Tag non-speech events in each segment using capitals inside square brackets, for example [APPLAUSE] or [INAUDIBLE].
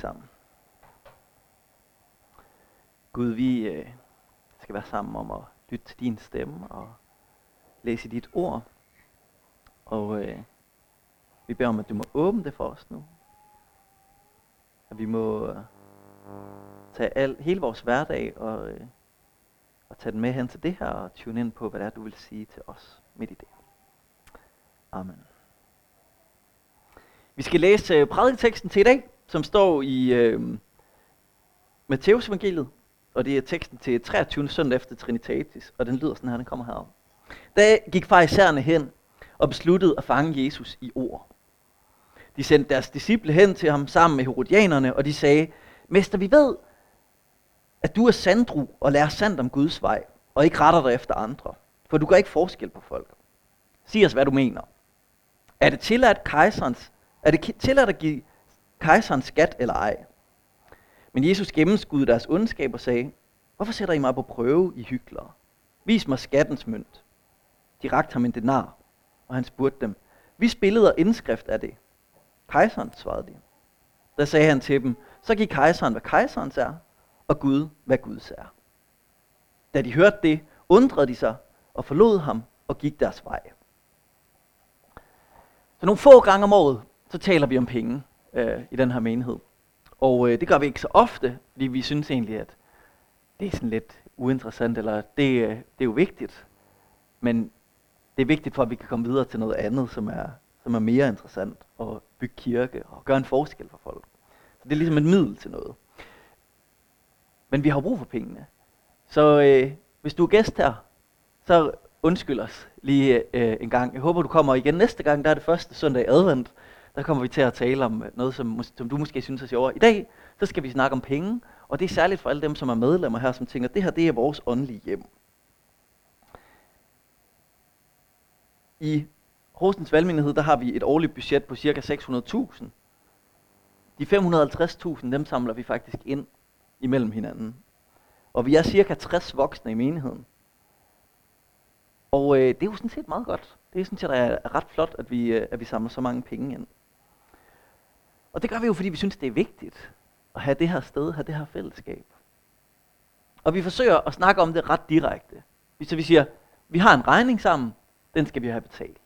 sammen. Gud, vi øh, skal være sammen om at lytte til din stemme og læse dit ord. Og øh, vi beder om, at du må åbne det for os nu. At vi må øh, tage al, hele vores hverdag og, øh, og tage den med hen til det her og tune ind på, hvad det er, du vil sige til os midt i det. Amen. Vi skal læse øh, prædiketeksten til i dag, som står i øh, Matteus evangeliet, og det er teksten til 23. søndag efter Trinitatis, og den lyder sådan her, den kommer herop. Da gik farisæerne hen og besluttede at fange Jesus i ord. De sendte deres disciple hen til ham sammen med herodianerne, og de sagde, Mester, vi ved, at du er sandru og lærer sandt om Guds vej, og ikke retter dig efter andre, for du gør ikke forskel på folk. Sig os, hvad du mener. Er det tilladt, kejserens, er det tilladt at give kejserens skat eller ej? Men Jesus gennemskudde deres ondskab og sagde, Hvorfor sætter I mig på prøve, I hyklere? Vis mig skattens mønt. De rakte ham en denar, og han spurgte dem, Vi og indskrift er det? Kejseren, svarede de. Da sagde han til dem, så giv kejseren, hvad kejserens er, og Gud, hvad Guds er. Da de hørte det, undrede de sig og forlod ham og gik deres vej. Så nogle få gange om året, så taler vi om penge øh, i den her menighed. Og øh, det gør vi ikke så ofte, fordi vi synes egentlig, at det er sådan lidt uinteressant, eller det, øh, det er jo vigtigt. Men det er vigtigt for, at vi kan komme videre til noget andet, som er, som er mere interessant, og bygge kirke og gøre en forskel for folk. Så det er ligesom et middel til noget. Men vi har brug for pengene. Så øh, hvis du er gæst her, så undskyld os lige øh, en gang. Jeg håber, du kommer igen næste gang. Der er det første søndag i advent. Der kommer vi til at tale om øh, noget, som, som du måske synes er sjovere. I dag, så skal vi snakke om penge. Og det er særligt for alle dem, som er medlemmer her, som tænker, det her det er vores åndelige hjem. I Horsens Valgmenighed, der har vi et årligt budget på ca. 600.000. De 550.000, dem samler vi faktisk ind imellem hinanden. Og vi er cirka 60 voksne i menigheden. Og øh, det er jo sådan set meget godt. Det er sådan set er ret flot, at vi, øh, at vi samler så mange penge ind. Og det gør vi jo, fordi vi synes, det er vigtigt at have det her sted, have det her fællesskab. Og vi forsøger at snakke om det ret direkte. Så vi siger, vi har en regning sammen, den skal vi have betalt.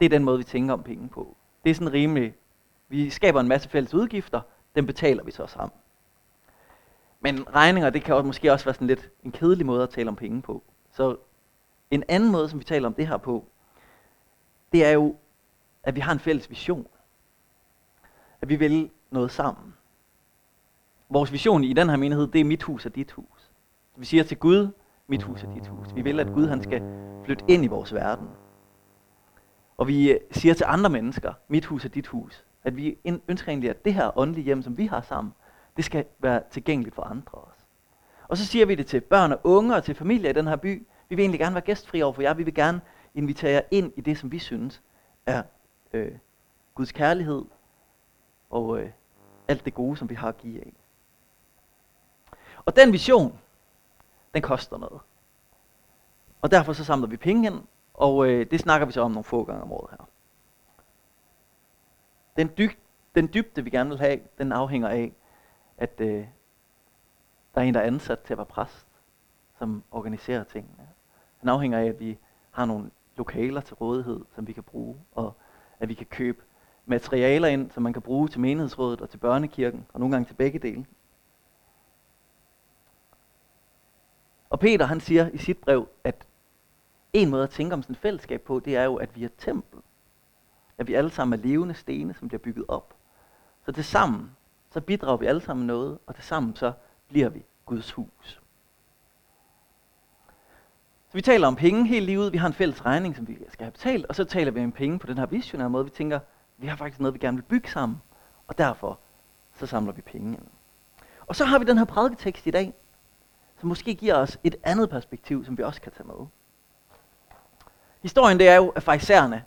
Det er den måde, vi tænker om penge på. Det er sådan rimelig, vi skaber en masse fælles udgifter, den betaler vi så sammen. Men regninger, det kan også, måske også være sådan lidt en kedelig måde at tale om penge på. Så en anden måde, som vi taler om det her på, det er jo, at vi har en fælles vision. At vi vil noget sammen. Vores vision i den her menighed, det er mit hus og dit hus. Vi siger til Gud, mit hus og dit hus. Vi vil, at Gud han skal flytte ind i vores verden. Og vi øh, siger til andre mennesker, mit hus og dit hus, at vi ønsker egentlig, at det her åndelige hjem, som vi har sammen, det skal være tilgængeligt for andre også. Og så siger vi det til børn og unge og til familier i den her by. Vi vil egentlig gerne være gæstfri over for jer. Vi vil gerne invitere jer ind i det, som vi synes er øh, Guds kærlighed og øh, alt det gode, som vi har at give af. Og den vision, den koster noget. Og derfor så samler vi penge ind, og øh, det snakker vi så om nogle få gange om året her. Den, dyb, den dybde, vi gerne vil have, den afhænger af, at øh, der er en, der er ansat til at være præst, som organiserer tingene. Den afhænger af, at vi har nogle lokaler til rådighed, som vi kan bruge, og at vi kan købe materialer ind, som man kan bruge til menighedsrådet og til børnekirken, og nogle gange til begge dele. Og Peter han siger i sit brev, at en måde at tænke om sådan et fællesskab på, det er jo, at vi er tempel. At vi alle sammen er levende stene, som bliver bygget op. Så til sammen, så bidrager vi alle sammen noget, og til sammen så bliver vi Guds hus. Så vi taler om penge helt livet. Vi har en fælles regning, som vi skal have betalt, og så taler vi om penge på den her visionære måde. Vi tænker, vi har faktisk noget, vi gerne vil bygge sammen, og derfor så samler vi penge ind. Og så har vi den her prædiketekst i dag, som måske giver os et andet perspektiv, som vi også kan tage med. Historien det er jo, at farisæerne,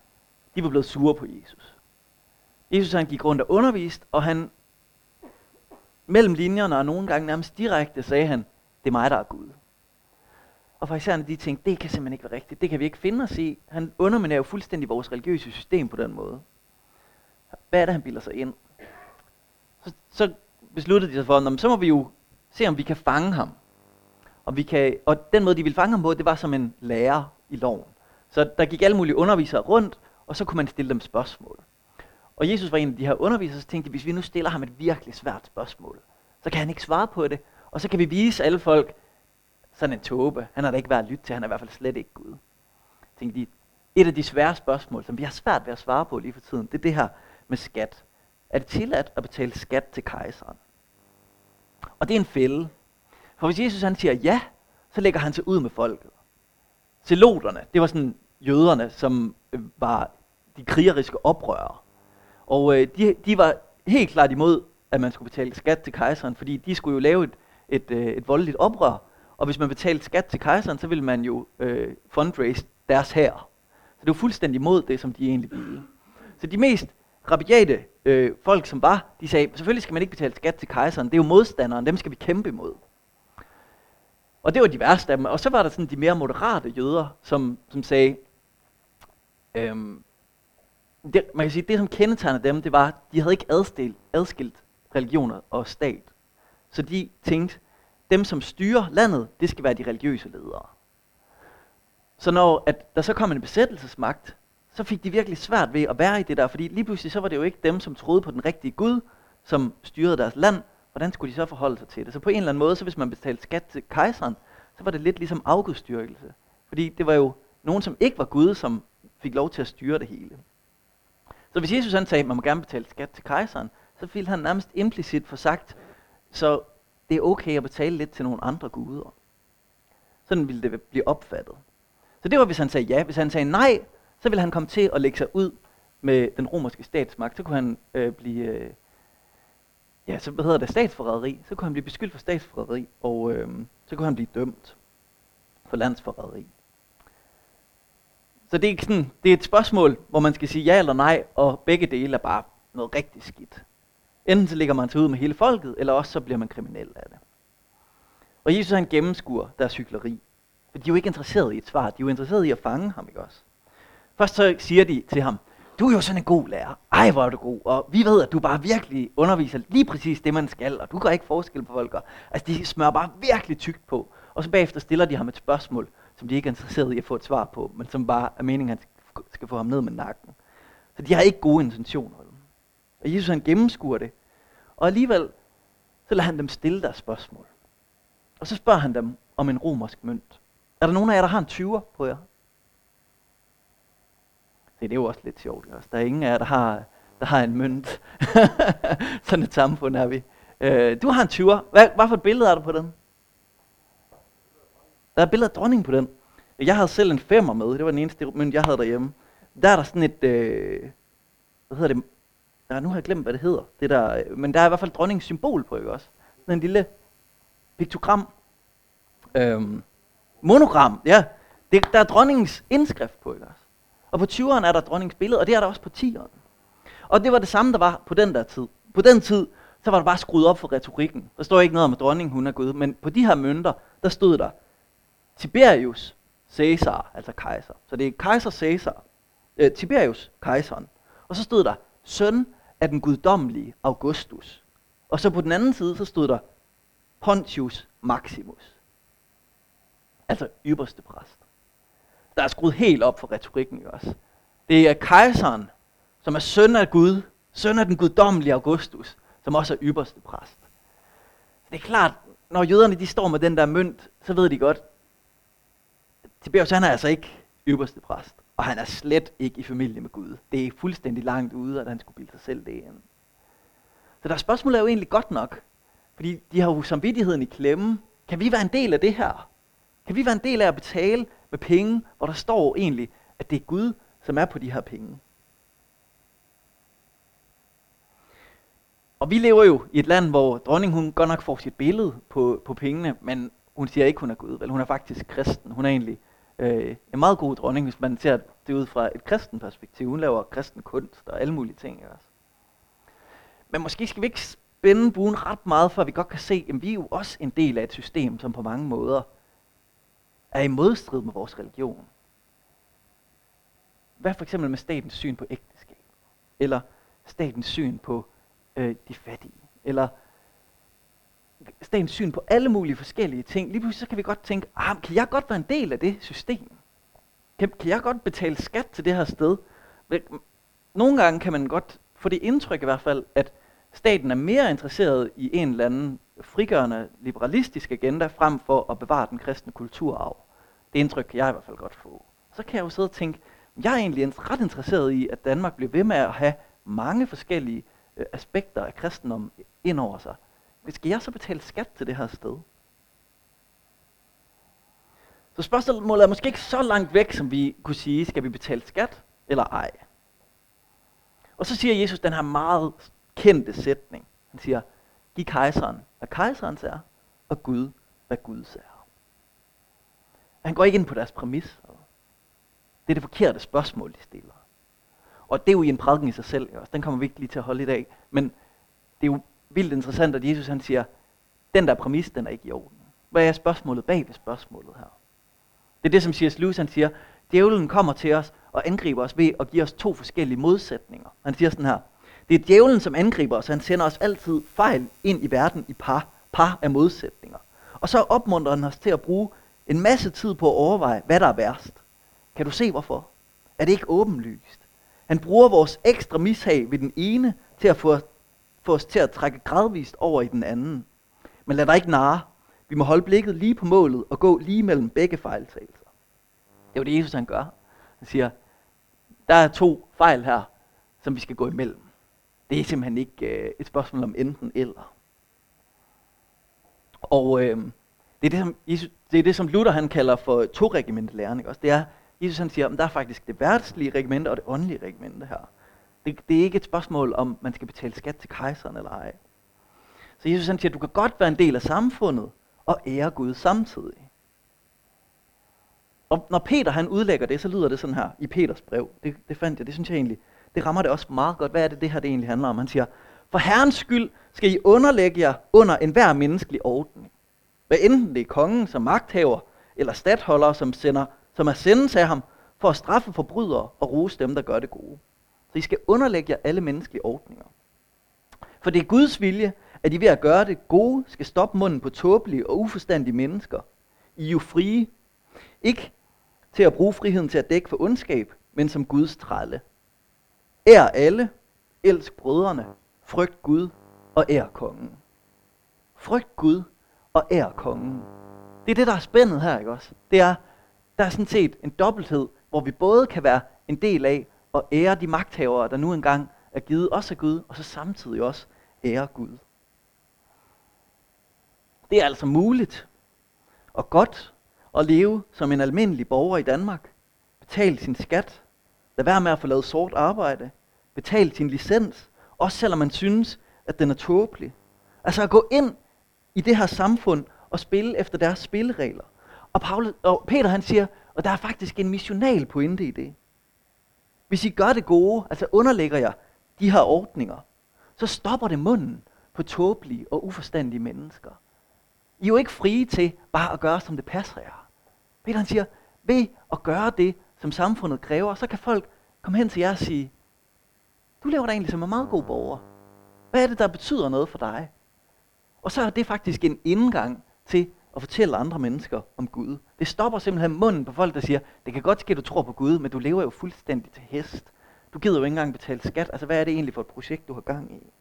de var blevet sure på Jesus. Jesus han gik rundt og undervist, og han mellem linjerne og nogle gange nærmest direkte sagde han, det er mig, der er Gud. Og farisæerne de tænkte, det kan simpelthen ikke være rigtigt, det kan vi ikke finde os i. Han underminerer jo fuldstændig vores religiøse system på den måde. Hvad er det, han bilder sig ind? så, så besluttede de sig for, at så må vi jo se, om vi kan fange ham. Og, vi kan, og den måde, de ville fange ham på, det var som en lærer i loven. Så der gik alle mulige undervisere rundt, og så kunne man stille dem spørgsmål. Og Jesus var en af de her undervisere, så tænkte hvis vi nu stiller ham et virkelig svært spørgsmål, så kan han ikke svare på det, og så kan vi vise alle folk, sådan en tåbe, han har da ikke været at lytte til, han er i hvert fald slet ikke Gud. Tænkte de, et af de svære spørgsmål, som vi har svært ved at svare på lige for tiden, det er det her med skat. Er det tilladt at betale skat til kejseren? Og det er en fælde. For hvis Jesus han siger ja, så lægger han sig ud med folket. Zeloterne, det var sådan jøderne, som øh, var de krigeriske oprørere. Og øh, de, de var helt klart imod, at man skulle betale skat til kejseren, fordi de skulle jo lave et, et, øh, et voldeligt oprør. Og hvis man betalte skat til kejseren, så ville man jo øh, fundraise deres her. Så det var fuldstændig imod det, som de egentlig ville. Så de mest rabiate øh, folk, som var, de sagde, selvfølgelig skal man ikke betale skat til kejseren, det er jo modstanderen, dem skal vi kæmpe imod. Og det var de værste af dem. Og så var der sådan de mere moderate jøder, som, som sagde, øhm, det, man kan sige, det som kendetegnede dem, det var, de havde ikke adskilt, adskilt religioner og stat. Så de tænkte, dem som styrer landet, det skal være de religiøse ledere. Så når at der så kom en besættelsesmagt, så fik de virkelig svært ved at være i det der, fordi lige pludselig så var det jo ikke dem, som troede på den rigtige Gud, som styrede deres land. Hvordan skulle de så forholde sig til det? Så på en eller anden måde, så hvis man betalte skat til kejseren, så var det lidt ligesom afgudstyrkelse. Fordi det var jo nogen, som ikke var Gud, som fik lov til at styre det hele. Så hvis Jesus han sagde, at man må gerne betale skat til kejseren, så ville han nærmest implicit få sagt, så det er okay at betale lidt til nogle andre guder. Sådan ville det blive opfattet. Så det var, hvis han sagde ja. Hvis han sagde nej, så ville han komme til at lægge sig ud med den romerske statsmagt. Så kunne han øh, blive, øh, ja, så hvad hedder det, statsforræderi. Så kunne han blive beskyldt for statsforræderi, og øh, så kunne han blive dømt for landsforræderi. Så det er, sådan, det er et spørgsmål, hvor man skal sige ja eller nej, og begge dele er bare noget rigtig skidt. Enten så ligger man sig ud med hele folket, eller også så bliver man kriminel af det. Og Jesus han gennemskuer deres hykleri. For de er jo ikke interesseret i et svar, de er jo interesseret i at fange ham, ikke også? Først så siger de til ham, du er jo sådan en god lærer. Ej, hvor er du god. Og vi ved, at du bare virkelig underviser lige præcis det, man skal, og du gør ikke forskel på folk. Altså, de smører bare virkelig tykt på. Og så bagefter stiller de ham et spørgsmål, som de ikke er interesseret i at få et svar på, men som bare er meningen, at han skal få ham ned med nakken. Så de har ikke gode intentioner. Og Jesus han gennemskuer det. Og alligevel, så lader han dem stille deres spørgsmål. Og så spørger han dem om en romersk mønt. Er der nogen af jer, der har en 20'er på jer? Det er jo også lidt sjovt. Også. Der er ingen af jer, der har, der har en mønt. [LAUGHS] Sådan et samfund er vi. Øh, du har en 20'er. Hvad, hvad for et billede er der på den? Der er et billede af dronningen på den. Jeg havde selv en femmer med. Det var den eneste mønt, jeg havde derhjemme. Der er der sådan et... Øh, hvad hedder det? Ja, nu har jeg glemt, hvad det hedder. Det der, øh, men der er i hvert fald dronningens symbol på, ikke også? Sådan en lille piktogram. Øhm, monogram, ja. Det, der er dronningens indskrift på, ikke også? Og på 20'eren er der dronningens billede, og det er der også på 10'eren. Og det var det samme, der var på den der tid. På den tid, så var der bare skruet op for retorikken. Der står ikke noget om, at dronningen hun er Gud, men på de her mønter, der stod der Tiberius Caesar, altså kejser. Så det er kejser Caesar. Øh, Tiberius, kejseren. Og så stod der søn af den guddommelige Augustus. Og så på den anden side, så stod der Pontius Maximus. Altså ypperste præst. Der er skruet helt op for retorikken også. Det er kejseren, som er søn af Gud, søn af den guddommelige Augustus, som også er ypperste præst. Det er klart, når jøderne de står med den der mønt, så ved de godt, Tiberius han er altså ikke ypperste præst. Og han er slet ikke i familie med Gud. Det er fuldstændig langt ude, at han skulle bilde sig selv det ind. Så der spørgsmål er jo egentlig godt nok. Fordi de har jo samvittigheden i klemme. Kan vi være en del af det her? Kan vi være en del af at betale med penge, hvor der står egentlig, at det er Gud, som er på de her penge? Og vi lever jo i et land, hvor dronningen hun godt nok får sit billede på, på pengene, men hun siger ikke, hun er Gud. Vel, hun er faktisk kristen. Hun er egentlig øh, en meget god dronning, hvis man ser det ud fra et kristen perspektiv. Hun laver kristen kunst og alle mulige ting. Også. Men måske skal vi ikke spænde buen ret meget, for vi godt kan se, at vi er jo også en del af et system, som på mange måder er i modstrid med vores religion. Hvad for eksempel med statens syn på ægteskab? Eller statens syn på øh, de fattige? eller statens syn på alle mulige forskellige ting. Lige pludselig så kan vi godt tænke, ah, kan jeg godt være en del af det system? Kan, kan jeg godt betale skat til det her sted? Nogle gange kan man godt få det indtryk i hvert fald, at staten er mere interesseret i en eller anden frigørende liberalistisk agenda, frem for at bevare den kristne kulturarv. Det indtryk kan jeg i hvert fald godt få. Så kan jeg jo sidde og tænke, jeg er egentlig ret interesseret i, at Danmark bliver ved med at have mange forskellige øh, aspekter af kristendom ind over sig. Skal jeg så betale skat til det her sted? Så spørgsmålet er måske ikke så langt væk, som vi kunne sige, skal vi betale skat eller ej? Og så siger Jesus den her meget kendte sætning. Han siger, giv kejseren, hvad kejserens er, og Gud, hvad Guds er. Han går ikke ind på deres præmis. Det er det forkerte spørgsmål, de stiller. Og det er jo i en prædiken i sig selv. Også. Den kommer vi ikke lige til at holde i dag. Men det er jo vildt interessant, at Jesus han siger, den der præmis, den er ikke i orden. Hvad er spørgsmålet bag ved spørgsmålet her? Det er det, som C.S. Lewis han siger. Djævlen kommer til os og angriber os ved at give os to forskellige modsætninger. Han siger sådan her. Det er djævlen, som angriber os. Han sender os altid fejl ind i verden i par. Par af modsætninger. Og så opmuntrer han os til at bruge en masse tid på at overveje, hvad der er værst. Kan du se hvorfor? Er det ikke åbenlyst? Han bruger vores ekstra mishag ved den ene til at få, få os til at trække gradvist over i den anden. Men lad dig ikke narre. Vi må holde blikket lige på målet og gå lige mellem begge fejltagelser. Det er jo det, Jesus han gør. Han siger, der er to fejl her, som vi skal gå imellem. Det er simpelthen ikke øh, et spørgsmål om enten eller. Og øh, det, er det, som Jesus, det er det, som Luther han kalder for to læring. Også. Det er, Jesus han siger, at der er faktisk det værtslige regimente og det åndelige regimente her. Det, det er ikke et spørgsmål om, man skal betale skat til kejseren eller ej. Så Jesus han siger, at du kan godt være en del af samfundet og ære Gud samtidig. Og når Peter han udlægger det, så lyder det sådan her i Peters brev. Det, det fandt jeg, det synes jeg egentlig, det rammer det også meget godt. Hvad er det, det her det egentlig handler om? Han siger, for Herrens skyld skal I underlægge jer under enhver menneskelig ordning. Hvad enten det er kongen som magthaver, eller stattholder, som, sender, som er sendt af ham, for at straffe forbrydere og rose dem, der gør det gode. Så I skal underlægge jer alle menneskelige ordninger. For det er Guds vilje, at I ved at gøre det gode, skal stoppe munden på tåbelige og uforstandige mennesker. I er jo frie, ikke til at bruge friheden til at dække for ondskab, men som Guds trælle. Ær alle, elsk brødrene, frygt Gud og ær kongen. Frygt Gud og ær kongen. Det er det, der er spændet her, ikke også? Det er, der er sådan set en dobbelthed, hvor vi både kan være en del af og ære de magthavere, der nu engang er givet os af Gud, og så samtidig også ære Gud. Det er altså muligt og godt at leve som en almindelig borger i Danmark. Betale sin skat. lade være med at få lavet sort arbejde. Betale sin licens. Også selvom man synes, at den er tåbelig. Altså at gå ind i det her samfund og spille efter deres spilleregler. Og, Paul, og Peter han siger, og der er faktisk en missional pointe i det. Hvis I gør det gode, altså underlægger jeg de her ordninger, så stopper det munden på tåbelige og uforstandige mennesker. I er jo ikke frie til bare at gøre, som det passer jer. Peter han siger, ved at gøre det, som samfundet kræver, så kan folk komme hen til jer og sige, du lever da egentlig som en meget god borger. Hvad er det, der betyder noget for dig? Og så er det faktisk en indgang til at fortælle andre mennesker om Gud. Det stopper simpelthen munden på folk, der siger, det kan godt ske, at du tror på Gud, men du lever jo fuldstændig til hest. Du gider jo ikke engang betale skat. Altså, hvad er det egentlig for et projekt, du har gang i?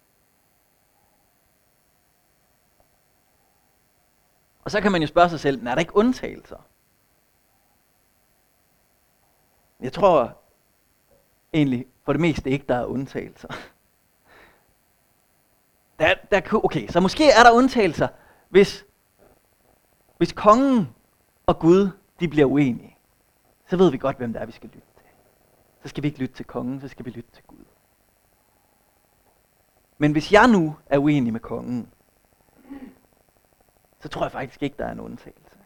Og så kan man jo spørge sig selv, er der ikke undtagelser? Jeg tror egentlig for det meste ikke, der er undtagelser. Der, der, okay, så måske er der undtagelser, hvis, hvis kongen og Gud de bliver uenige. Så ved vi godt, hvem det er, vi skal lytte til. Så skal vi ikke lytte til kongen, så skal vi lytte til Gud. Men hvis jeg nu er uenig med kongen, så tror jeg faktisk ikke, der er en undtagelse.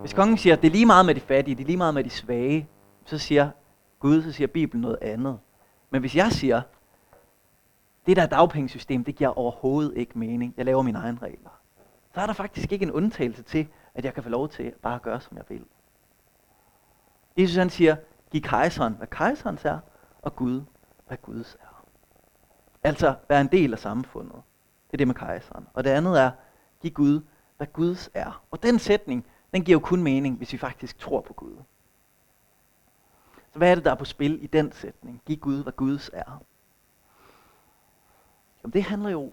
Hvis kongen siger, at det er lige meget med de fattige, det er lige meget med de svage, så siger Gud, så siger Bibelen noget andet. Men hvis jeg siger, det der dagpengesystem, det giver overhovedet ikke mening, jeg laver mine egne regler, så er der faktisk ikke en undtagelse til, at jeg kan få lov til bare at gøre, som jeg vil. Jesus han siger, giv kejseren, hvad kejserens er, og Gud, hvad Guds er. Altså vær en del af samfundet. Det er det med kejseren. Og det andet er, giv Gud, hvad Guds er. Og den sætning, den giver jo kun mening, hvis vi faktisk tror på Gud. Så hvad er det, der er på spil i den sætning? Giv Gud, hvad Guds er. Jamen det handler jo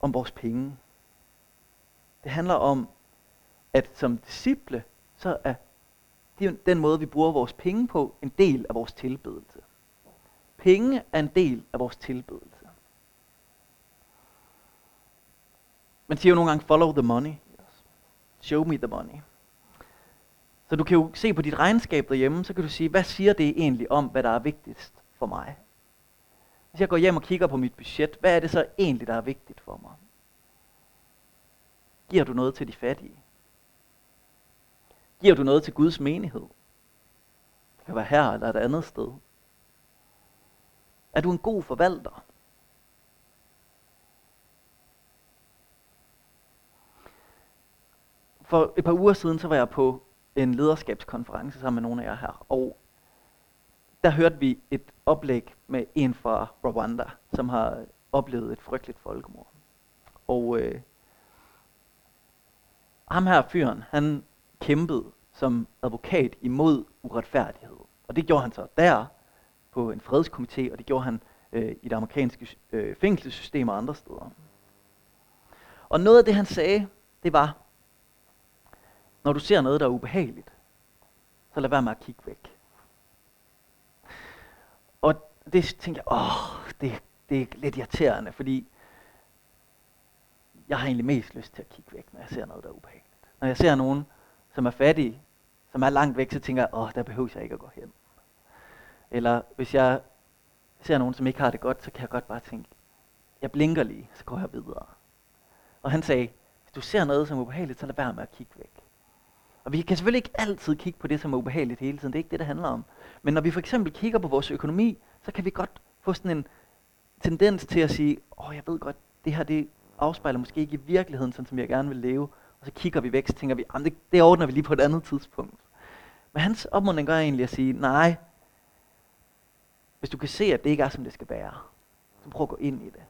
om vores penge. Det handler om, at som disciple, så er den måde, vi bruger vores penge på, en del af vores tilbedelse. Penge er en del af vores tilbedelse. Man siger jo nogle gange, follow the money. Show me the money. Så du kan jo se på dit regnskab derhjemme, så kan du sige, hvad siger det egentlig om, hvad der er vigtigst for mig? Hvis jeg går hjem og kigger på mit budget, hvad er det så egentlig, der er vigtigt for mig? Giver du noget til de fattige? Giver du noget til Guds menighed? Det kan være her eller et andet sted. Er du en god forvalter? For et par uger siden, så var jeg på en lederskabskonference sammen med nogle af jer her, og der hørte vi et oplæg med en fra Rwanda, som har oplevet et frygteligt folkemord. Og øh, ham her fyren, han kæmpede som advokat imod uretfærdighed. Og det gjorde han så der på en fredskomité, og det gjorde han øh, i det amerikanske øh, fængselssystem og andre steder. Og noget af det, han sagde, det var, når du ser noget, der er ubehageligt, så lad være med at kigge væk. Og det tænker jeg, åh, det, det er lidt irriterende, fordi jeg har egentlig mest lyst til at kigge væk, når jeg ser noget, der er ubehageligt. Når jeg ser nogen, som er fattige, som er langt væk, så tænker jeg, åh, der behøver jeg ikke at gå hen. Eller hvis jeg ser nogen, som ikke har det godt, så kan jeg godt bare tænke, jeg blinker lige, så går jeg videre. Og han sagde, hvis du ser noget, som er ubehageligt, så lad være med at kigge væk. Og vi kan selvfølgelig ikke altid kigge på det, som er ubehageligt hele tiden. Det er ikke det, det handler om. Men når vi for eksempel kigger på vores økonomi, så kan vi godt få sådan en tendens til at sige, åh, oh, jeg ved godt, det her det afspejler måske ikke i virkeligheden, sådan som jeg gerne vil leve. Og så kigger vi væk, så tænker vi, det, det ordner vi lige på et andet tidspunkt. Men hans opmuntring gør egentlig at sige, nej, hvis du kan se, at det ikke er, som det skal være, så prøv at gå ind i det.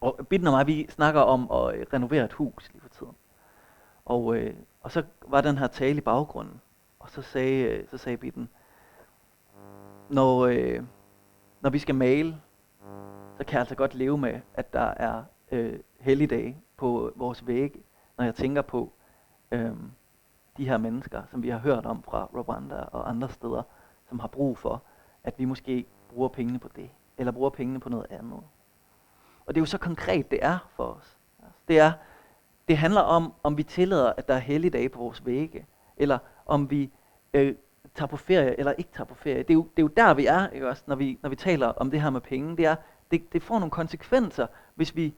Og Bitten og mig, vi snakker om at renovere et hus lige. Og, øh, og så var den her tale i baggrunden. Og så sagde, øh, så sagde Bitten, når, øh, når vi skal male, så kan jeg altså godt leve med, at der er øh, helligdage på vores vægge, når jeg tænker på øh, de her mennesker, som vi har hørt om fra Rwanda og andre steder, som har brug for, at vi måske bruger pengene på det, eller bruger pengene på noget andet. Og det er jo så konkret, det er for os. Altså, det er, det handler om, om vi tillader, at der er helligdage på vores vægge, eller om vi øh, tager på ferie eller ikke tager på ferie. Det er jo, det er jo der, vi er, ikke også, når vi, når vi taler om det her med penge. Det, er, det, det får nogle konsekvenser, hvis vi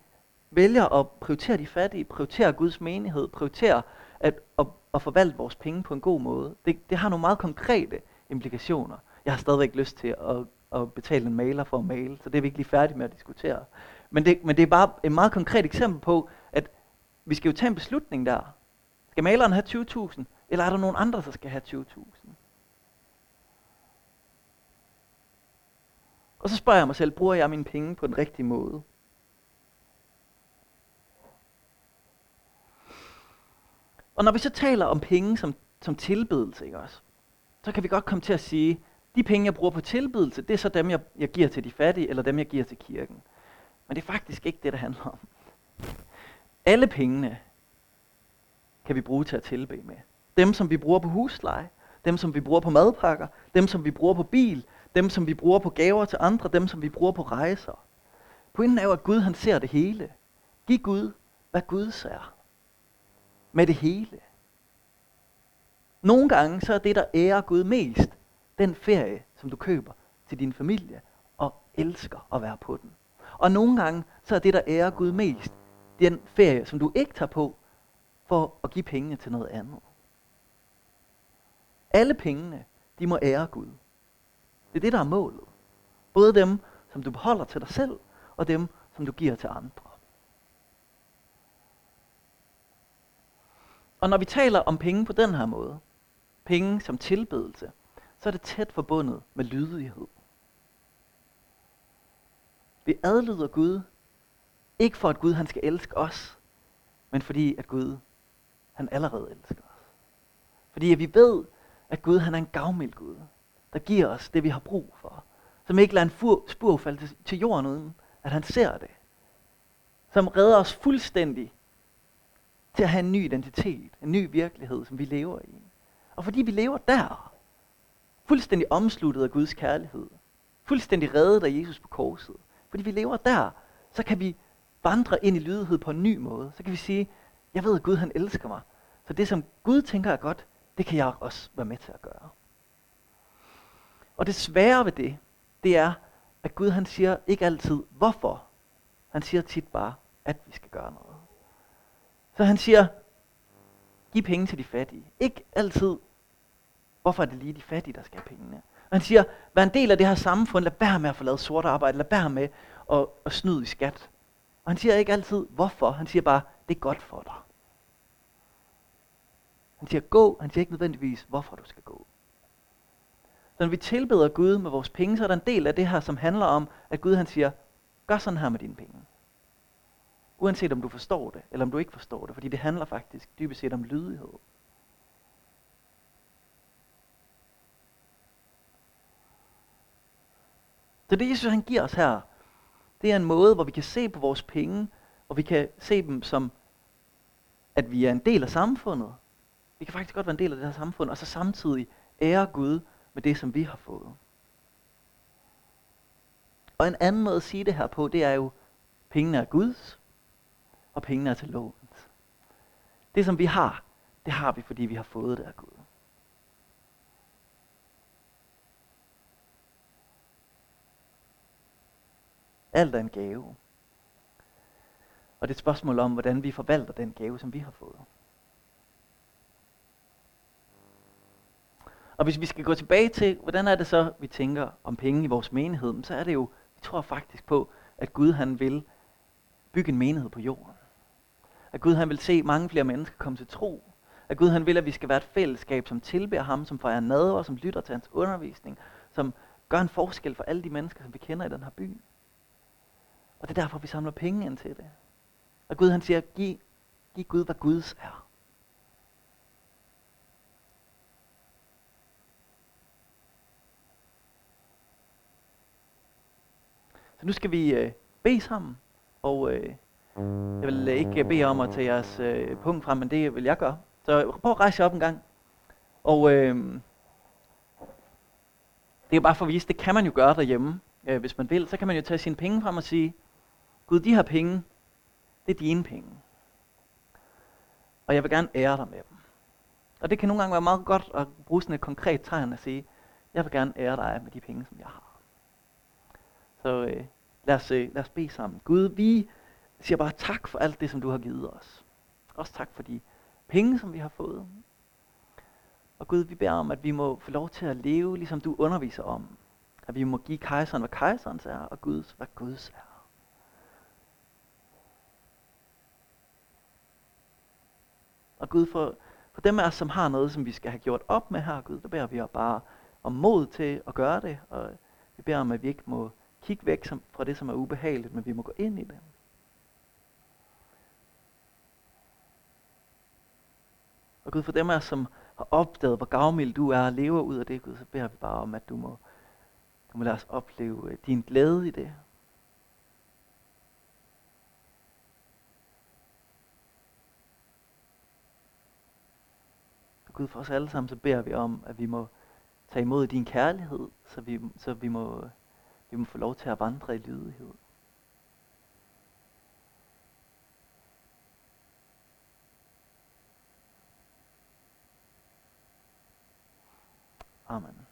vælger at prioritere de fattige, prioritere Guds menighed, prioritere at, at, at forvalte vores penge på en god måde. Det, det har nogle meget konkrete implikationer. Jeg har stadigvæk lyst til at, at betale en maler for at male, så det er vi ikke lige færdige med at diskutere. Men det, men det er bare et meget konkret eksempel på, vi skal jo tage en beslutning der. Skal maleren have 20.000, eller er der nogen andre, der skal have 20.000? Og så spørger jeg mig selv, bruger jeg mine penge på den rigtige måde? Og når vi så taler om penge som, som tilbedelse, ikke også, så kan vi godt komme til at sige, de penge, jeg bruger på tilbedelse, det er så dem, jeg, jeg giver til de fattige, eller dem, jeg giver til kirken. Men det er faktisk ikke det, det handler om. Alle pengene kan vi bruge til at tilbe med. Dem, som vi bruger på husleje, dem, som vi bruger på madpakker, dem, som vi bruger på bil, dem, som vi bruger på gaver til andre, dem, som vi bruger på rejser. Pointen er jo, at Gud han ser det hele. Giv Gud, hvad Gud ser. Med det hele. Nogle gange så er det, der ærer Gud mest, den ferie, som du køber til din familie, og elsker at være på den. Og nogle gange så er det, der ærer Gud mest, den ferie, som du ikke tager på, for at give pengene til noget andet. Alle pengene, de må ære Gud. Det er det, der er målet. Både dem, som du beholder til dig selv, og dem, som du giver til andre. Og når vi taler om penge på den her måde, penge som tilbedelse, så er det tæt forbundet med lydighed. Vi adlyder Gud, ikke for at Gud han skal elske os, men fordi at Gud han allerede elsker os. Fordi at vi ved, at Gud han er en gavmild Gud, der giver os det, vi har brug for. Som ikke lader en spur falde til, til jorden uden, at han ser det. Som redder os fuldstændig til at have en ny identitet, en ny virkelighed, som vi lever i. Og fordi vi lever der, fuldstændig omsluttet af Guds kærlighed, fuldstændig reddet af Jesus på korset, fordi vi lever der, så kan vi vandre ind i lydighed på en ny måde. Så kan vi sige, jeg ved, at Gud han elsker mig. Så det, som Gud tænker er godt, det kan jeg også være med til at gøre. Og det svære ved det, det er, at Gud han siger ikke altid, hvorfor. Han siger tit bare, at vi skal gøre noget. Så han siger, giv penge til de fattige. Ikke altid, hvorfor er det lige de fattige, der skal have pengene. Og han siger, vær en del af det her samfund, lad være med at få lavet sort arbejde, lad være med at, at snyde i skat. Og han siger ikke altid, hvorfor. Han siger bare, det er godt for dig. Han siger gå, han siger ikke nødvendigvis, hvorfor du skal gå. Så når vi tilbeder Gud med vores penge, så er der en del af det her, som handler om, at Gud han siger, gør sådan her med dine penge. Uanset om du forstår det, eller om du ikke forstår det, fordi det handler faktisk dybest set om lydighed. Så det Jesus han giver os her, det er en måde, hvor vi kan se på vores penge, og vi kan se dem som, at vi er en del af samfundet. Vi kan faktisk godt være en del af det her samfund, og så samtidig ære Gud med det, som vi har fået. Og en anden måde at sige det her på, det er jo, pengene er Guds, og pengene er til lovens. Det, som vi har, det har vi, fordi vi har fået det af Gud. Alt er en gave. Og det er et spørgsmål om, hvordan vi forvalter den gave, som vi har fået. Og hvis vi skal gå tilbage til, hvordan er det så, vi tænker om penge i vores menighed, så er det jo, vi tror faktisk på, at Gud han vil bygge en menighed på jorden. At Gud han vil se mange flere mennesker komme til tro. At Gud han vil, at vi skal være et fællesskab, som tilbærer ham, som fejrer nadver, som lytter til hans undervisning, som gør en forskel for alle de mennesker, som vi kender i den her by. Og det er derfor, vi samler penge ind til det. Og Gud han siger, giv, giv Gud, hvad Guds er. Så nu skal vi øh, bede sammen, og øh, jeg vil øh, ikke bede om at tage jeres øh, punkt frem, men det vil jeg gøre. Så prøv at rejse op en gang. Og øh, det er bare for at vise, det kan man jo gøre derhjemme, øh, hvis man vil. Så kan man jo tage sine penge frem og sige, Gud, de her penge, det er dine penge. Og jeg vil gerne ære dig med dem. Og det kan nogle gange være meget godt at bruge sådan et konkret tegn at sige, jeg vil gerne ære dig med de penge, som jeg har. Så øh, lad, os, øh, lad os bede sammen. Gud, vi siger bare tak for alt det, som du har givet os. Også tak for de penge, som vi har fået. Og Gud, vi beder om, at vi må få lov til at leve, ligesom du underviser om. At vi må give kejseren, hvad kejserens er, og Guds, hvad Guds er. Og Gud, for, for dem af os, som har noget, som vi skal have gjort op med her, Gud, der beder vi bare om mod til at gøre det. Og vi beder om, at vi ikke må kigge væk fra det, som er ubehageligt, men vi må gå ind i det. Og Gud, for dem af os, som har opdaget, hvor gavmild du er og lever ud af det, Gud, så beder vi bare om, at du må, du må lade os opleve øh, din glæde i det. Gud, for os alle sammen, så beder vi om, at vi må tage imod din kærlighed, så vi, så vi, må, vi må få lov til at vandre i lydighed. Amen.